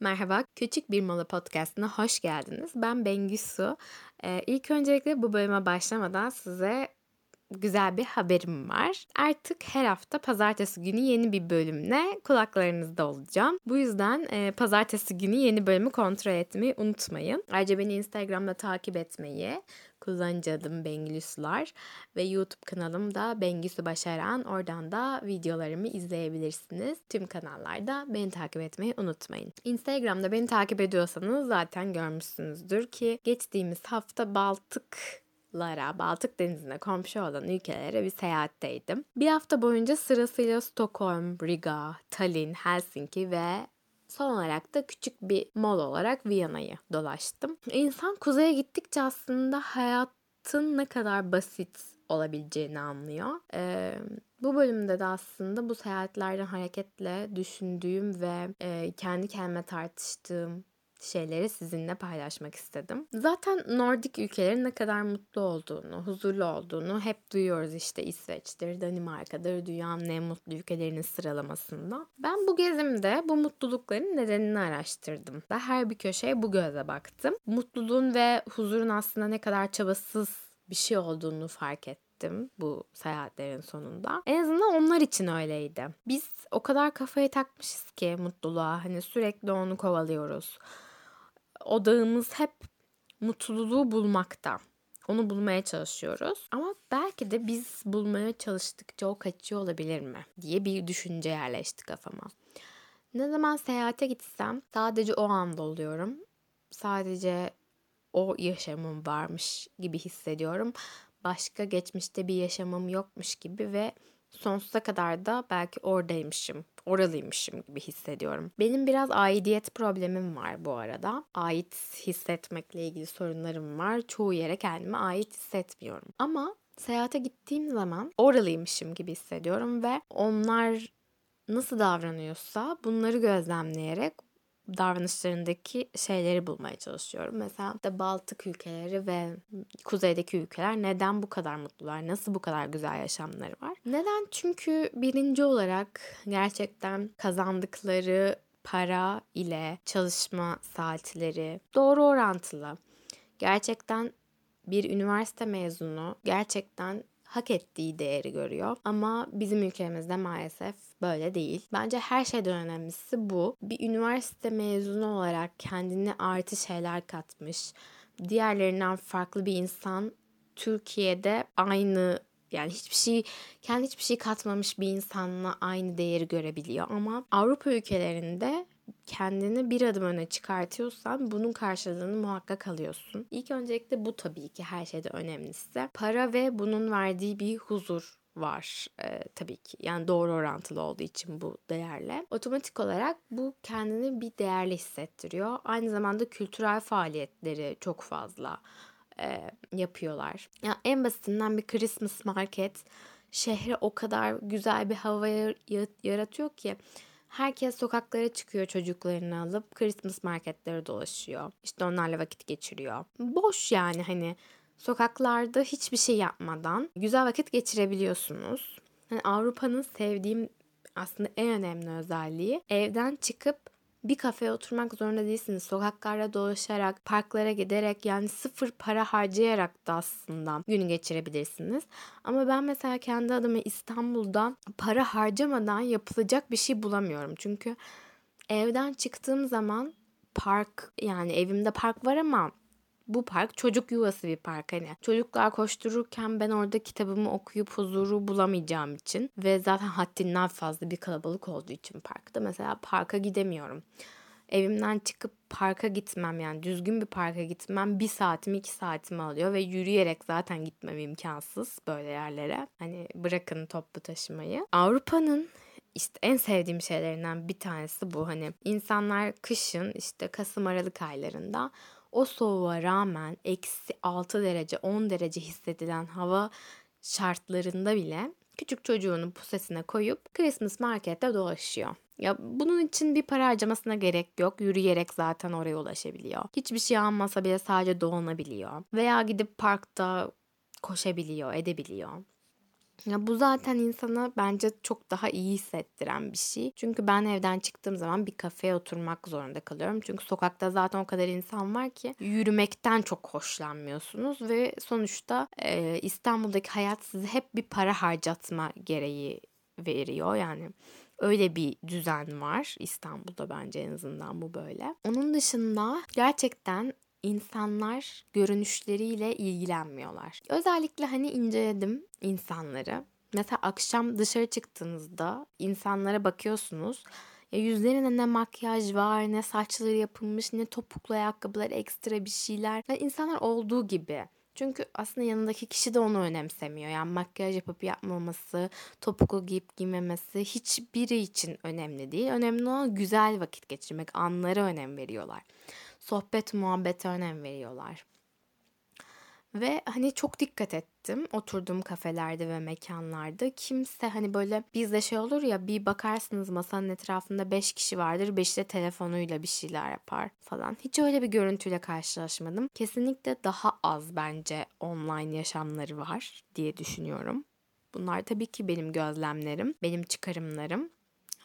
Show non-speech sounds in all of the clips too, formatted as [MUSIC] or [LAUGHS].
Merhaba, Küçük Bir Mola Podcast'ına hoş geldiniz. Ben Bengisu. Ee, ilk öncelikle bu bölüme başlamadan size güzel bir haberim var. Artık her hafta pazartesi günü yeni bir bölümle kulaklarınızda olacağım. Bu yüzden e, pazartesi günü yeni bölümü kontrol etmeyi unutmayın. Ayrıca beni Instagram'da takip etmeyi, kullanıcı adım Bengüsülar ve YouTube kanalım da Bengüsü Başaran. Oradan da videolarımı izleyebilirsiniz. Tüm kanallarda beni takip etmeyi unutmayın. Instagram'da beni takip ediyorsanız zaten görmüşsünüzdür ki geçtiğimiz hafta Baltık Lara, Baltık Denizi'ne komşu olan ülkelere bir seyahatteydim. Bir hafta boyunca sırasıyla Stockholm, Riga, Tallinn, Helsinki ve son olarak da küçük bir mol olarak Viyana'yı dolaştım. İnsan kuzeye gittikçe aslında hayatın ne kadar basit olabileceğini anlıyor. Ee, bu bölümde de aslında bu seyahatlerden hareketle düşündüğüm ve e, kendi kendime tartıştığım şeyleri sizinle paylaşmak istedim. Zaten Nordik ülkelerin ne kadar mutlu olduğunu, huzurlu olduğunu hep duyuyoruz işte İsveç'tir, Danimarka'dır dünyanın en mutlu ülkelerinin sıralamasında. Ben bu gezimde bu mutlulukların nedenini araştırdım. Ve her bir köşeye bu göze baktım. Mutluluğun ve huzurun aslında ne kadar çabasız bir şey olduğunu fark ettim bu seyahatlerin sonunda. En azından onlar için öyleydi. Biz o kadar kafayı takmışız ki mutluluğa. Hani sürekli onu kovalıyoruz odağımız hep mutluluğu bulmakta. Onu bulmaya çalışıyoruz. Ama belki de biz bulmaya çalıştıkça o kaçıyor olabilir mi diye bir düşünce yerleşti kafama. Ne zaman seyahate gitsem sadece o anda oluyorum. Sadece o yaşamım varmış gibi hissediyorum. Başka geçmişte bir yaşamım yokmuş gibi ve sonsuza kadar da belki oradaymışım, oralıymışım gibi hissediyorum. Benim biraz aidiyet problemim var bu arada. Ait hissetmekle ilgili sorunlarım var. Çoğu yere kendime ait hissetmiyorum. Ama seyahate gittiğim zaman oralıymışım gibi hissediyorum ve onlar nasıl davranıyorsa bunları gözlemleyerek davranışlarındaki şeyleri bulmaya çalışıyorum. Mesela de Baltık ülkeleri ve kuzeydeki ülkeler neden bu kadar mutlular? Nasıl bu kadar güzel yaşamları var? Neden? Çünkü birinci olarak gerçekten kazandıkları para ile çalışma saatleri doğru orantılı. Gerçekten bir üniversite mezunu gerçekten hak ettiği değeri görüyor. Ama bizim ülkemizde maalesef böyle değil. Bence her şeyden önemlisi bu. Bir üniversite mezunu olarak kendine artı şeyler katmış, diğerlerinden farklı bir insan Türkiye'de aynı yani hiçbir şey kendi hiçbir şey katmamış bir insanla aynı değeri görebiliyor ama Avrupa ülkelerinde kendini bir adım öne çıkartıyorsan bunun karşılığını muhakkak alıyorsun. İlk öncelikle bu tabii ki her şeyde önemlisi. Para ve bunun verdiği bir huzur var e, tabii ki. Yani doğru orantılı olduğu için bu değerle. Otomatik olarak bu kendini bir değerli hissettiriyor. Aynı zamanda kültürel faaliyetleri çok fazla e, yapıyorlar. Ya yani en basitinden bir Christmas market şehre o kadar güzel bir hava yaratıyor ki Herkes sokaklara çıkıyor çocuklarını alıp Christmas marketlere dolaşıyor. İşte onlarla vakit geçiriyor. Boş yani hani sokaklarda hiçbir şey yapmadan güzel vakit geçirebiliyorsunuz. Yani Avrupa'nın sevdiğim aslında en önemli özelliği evden çıkıp bir kafeye oturmak zorunda değilsiniz. Sokaklarda dolaşarak, parklara giderek yani sıfır para harcayarak da aslında günü geçirebilirsiniz. Ama ben mesela kendi adıma İstanbul'da para harcamadan yapılacak bir şey bulamıyorum. Çünkü evden çıktığım zaman park yani evimde park var ama bu park çocuk yuvası bir park hani. Çocuklar koştururken ben orada kitabımı okuyup huzuru bulamayacağım için ve zaten haddinden fazla bir kalabalık olduğu için parkta mesela parka gidemiyorum. Evimden çıkıp parka gitmem yani düzgün bir parka gitmem bir saatimi iki saatimi alıyor ve yürüyerek zaten gitmem imkansız böyle yerlere. Hani bırakın toplu taşımayı. Avrupa'nın işte en sevdiğim şeylerinden bir tanesi bu hani insanlar kışın işte Kasım Aralık aylarında o soğuğa rağmen eksi 6 derece 10 derece hissedilen hava şartlarında bile küçük çocuğunu pusesine koyup Christmas markette dolaşıyor. Ya bunun için bir para harcamasına gerek yok. Yürüyerek zaten oraya ulaşabiliyor. Hiçbir şey almasa bile sadece dolanabiliyor. Veya gidip parkta koşabiliyor, edebiliyor. Ya bu zaten insana bence çok daha iyi hissettiren bir şey. Çünkü ben evden çıktığım zaman bir kafeye oturmak zorunda kalıyorum. Çünkü sokakta zaten o kadar insan var ki yürümekten çok hoşlanmıyorsunuz ve sonuçta e, İstanbul'daki hayat size hep bir para harcatma gereği veriyor. Yani öyle bir düzen var İstanbul'da bence en azından bu böyle. Onun dışında gerçekten insanlar görünüşleriyle ilgilenmiyorlar. Özellikle hani inceledim insanları. Mesela akşam dışarı çıktığınızda insanlara bakıyorsunuz. Ya yüzlerine ne makyaj var, ne saçları yapılmış, ne topuklu ayakkabılar, ekstra bir şeyler. Yani insanlar olduğu gibi. Çünkü aslında yanındaki kişi de onu önemsemiyor. Yani makyaj yapıp yapmaması, topuklu giyip giymemesi hiçbiri için önemli değil. Önemli olan güzel vakit geçirmek, anlara önem veriyorlar sohbet muhabbete önem veriyorlar. Ve hani çok dikkat ettim oturduğum kafelerde ve mekanlarda. Kimse hani böyle bizde şey olur ya bir bakarsınız masanın etrafında 5 kişi vardır. 5 de telefonuyla bir şeyler yapar falan. Hiç öyle bir görüntüyle karşılaşmadım. Kesinlikle daha az bence online yaşamları var diye düşünüyorum. Bunlar tabii ki benim gözlemlerim, benim çıkarımlarım.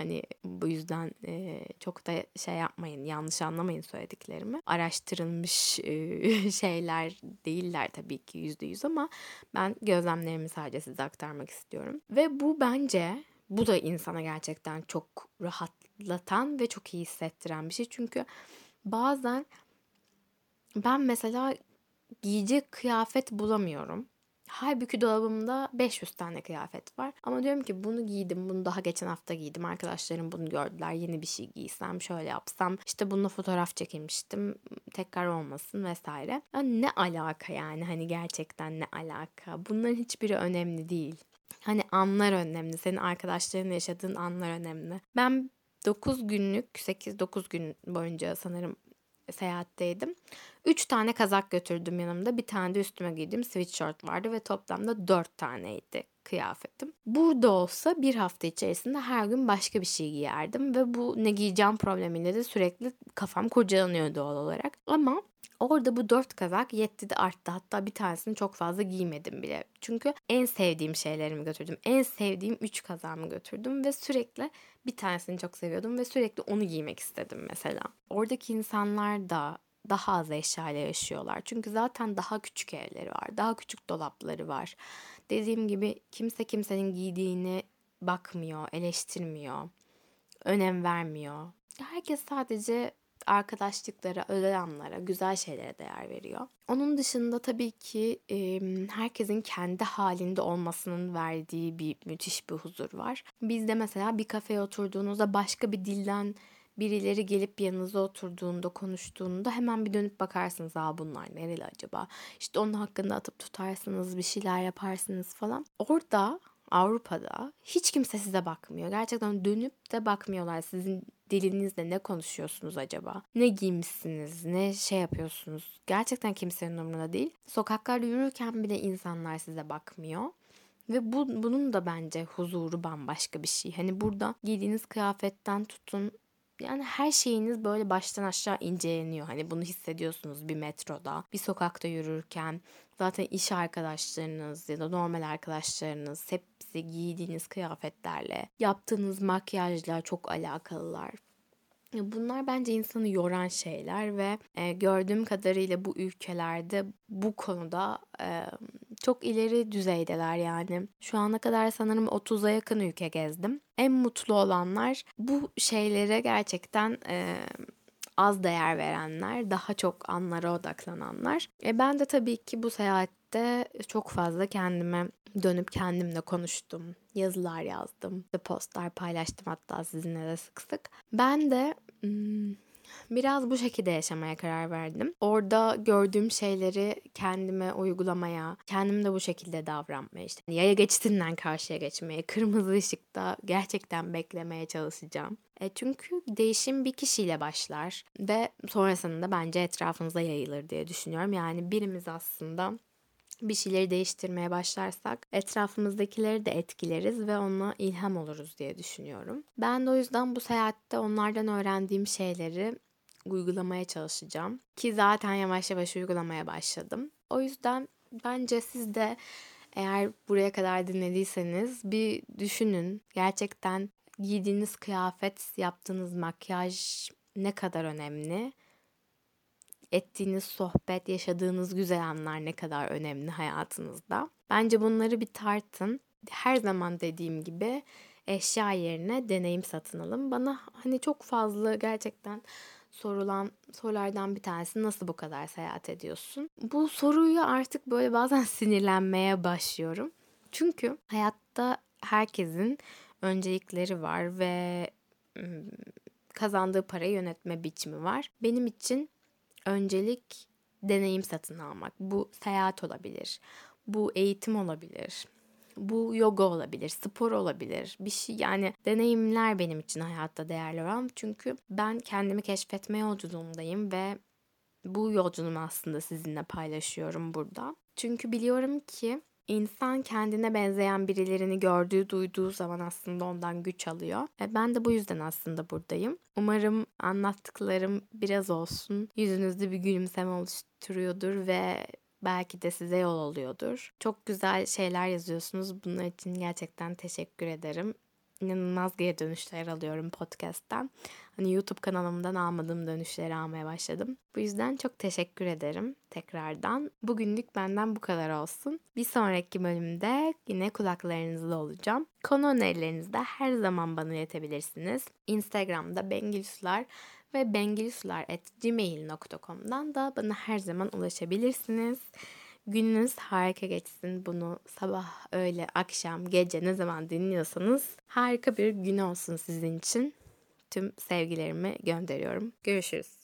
Hani bu yüzden e, çok da şey yapmayın, yanlış anlamayın söylediklerimi. Araştırılmış e, [LAUGHS] şeyler değiller tabii ki yüzde yüz ama ben gözlemlerimi sadece size aktarmak istiyorum. Ve bu bence bu da insana gerçekten çok rahatlatan ve çok iyi hissettiren bir şey. Çünkü bazen ben mesela giyecek kıyafet bulamıyorum. Halbuki dolabımda 500 tane kıyafet var. Ama diyorum ki bunu giydim, bunu daha geçen hafta giydim. Arkadaşlarım bunu gördüler. Yeni bir şey giysem, şöyle yapsam. İşte bununla fotoğraf çekilmiştim. Tekrar olmasın vesaire. Yani ne alaka yani hani gerçekten ne alaka? Bunların hiçbiri önemli değil. Hani anlar önemli. Senin arkadaşlarınla yaşadığın anlar önemli. Ben 9 günlük, 8-9 gün boyunca sanırım seyahatteydim. Üç tane kazak götürdüm yanımda. Bir tane de üstüme giydiğim sweatshirt vardı ve toplamda dört taneydi kıyafetim. Burada olsa bir hafta içerisinde her gün başka bir şey giyerdim ve bu ne giyeceğim problemiyle de sürekli kafam kurcalanıyor doğal olarak. Ama Orada bu dört kazak yetti de arttı. Hatta bir tanesini çok fazla giymedim bile. Çünkü en sevdiğim şeylerimi götürdüm. En sevdiğim üç kazağımı götürdüm ve sürekli bir tanesini çok seviyordum ve sürekli onu giymek istedim mesela. Oradaki insanlar da daha az eşyayla yaşıyorlar. Çünkü zaten daha küçük evleri var. Daha küçük dolapları var. Dediğim gibi kimse kimsenin giydiğini bakmıyor, eleştirmiyor, önem vermiyor. Herkes sadece arkadaşlıklara, özel anlara, güzel şeylere değer veriyor. Onun dışında tabii ki herkesin kendi halinde olmasının verdiği bir müthiş bir huzur var. Bizde mesela bir kafeye oturduğunuzda başka bir dilden birileri gelip yanınıza oturduğunda, konuştuğunda hemen bir dönüp bakarsınız. Aa bunlar nereli acaba? İşte onun hakkında atıp tutarsınız, bir şeyler yaparsınız falan. Orada Avrupa'da hiç kimse size bakmıyor. Gerçekten dönüp de bakmıyorlar. Sizin dilinizle ne konuşuyorsunuz acaba? Ne giymişsiniz? Ne şey yapıyorsunuz? Gerçekten kimsenin umurunda değil. Sokaklarda yürürken bile insanlar size bakmıyor. Ve bu, bunun da bence huzuru bambaşka bir şey. Hani burada giydiğiniz kıyafetten tutun yani her şeyiniz böyle baştan aşağı inceleniyor. Hani bunu hissediyorsunuz bir metroda, bir sokakta yürürken. Zaten iş arkadaşlarınız ya da normal arkadaşlarınız hepsi giydiğiniz kıyafetlerle, yaptığınız makyajla çok alakalılar. Bunlar bence insanı yoran şeyler ve e, gördüğüm kadarıyla bu ülkelerde bu konuda e, çok ileri düzeydeler yani. Şu ana kadar sanırım 30'a yakın ülke gezdim. En mutlu olanlar bu şeylere gerçekten e, az değer verenler, daha çok anlara odaklananlar. E ben de tabii ki bu seyahatte çok fazla kendime dönüp kendimle konuştum. Yazılar yazdım. Postlar paylaştım hatta sizinle de sık sık. Ben de hmm, biraz bu şekilde yaşamaya karar verdim. Orada gördüğüm şeyleri kendime uygulamaya, kendim de bu şekilde davranmaya işte. Yaya geçtiğinden karşıya geçmeye, kırmızı ışıkta gerçekten beklemeye çalışacağım. E çünkü değişim bir kişiyle başlar ve sonrasında bence etrafınıza yayılır diye düşünüyorum. Yani birimiz aslında bir şeyleri değiştirmeye başlarsak etrafımızdakileri de etkileriz ve ona ilham oluruz diye düşünüyorum. Ben de o yüzden bu seyahatte onlardan öğrendiğim şeyleri uygulamaya çalışacağım. Ki zaten yavaş yavaş uygulamaya başladım. O yüzden bence siz de Eğer buraya kadar dinlediyseniz bir düşünün. Gerçekten giydiğiniz kıyafet, yaptığınız makyaj ne kadar önemli? Ettiğiniz sohbet, yaşadığınız güzel anlar ne kadar önemli hayatınızda? Bence bunları bir tartın. Her zaman dediğim gibi eşya yerine deneyim satın alın. Bana hani çok fazla gerçekten sorulan sorulardan bir tanesi nasıl bu kadar seyahat ediyorsun? Bu soruyu artık böyle bazen [LAUGHS] sinirlenmeye başlıyorum. Çünkü hayatta herkesin öncelikleri var ve kazandığı parayı yönetme biçimi var. Benim için öncelik deneyim satın almak. Bu seyahat olabilir. Bu eğitim olabilir. Bu yoga olabilir, spor olabilir. Bir şey yani deneyimler benim için hayatta değerli olan. Çünkü ben kendimi keşfetme yolculuğundayım ve bu yolculuğumu aslında sizinle paylaşıyorum burada. Çünkü biliyorum ki insan kendine benzeyen birilerini gördüğü, duyduğu zaman aslında ondan güç alıyor. Ve ben de bu yüzden aslında buradayım. Umarım anlattıklarım biraz olsun yüzünüzde bir gülümseme oluşturuyordur ve belki de size yol oluyordur. Çok güzel şeyler yazıyorsunuz. Bunun için gerçekten teşekkür ederim. İnanılmaz geri dönüşler alıyorum podcast'ten. Hani YouTube kanalımdan almadığım dönüşleri almaya başladım. Bu yüzden çok teşekkür ederim tekrardan. Bugünlük benden bu kadar olsun. Bir sonraki bölümde yine kulaklarınızda olacağım. Konu önerilerinizi de her zaman bana iletebilirsiniz. Instagram'da Bengülsular ve bengülsular.gmail.com'dan da bana her zaman ulaşabilirsiniz. Gününüz harika geçsin. Bunu sabah, öğle, akşam, gece ne zaman dinliyorsanız harika bir gün olsun sizin için. Tüm sevgilerimi gönderiyorum. Görüşürüz.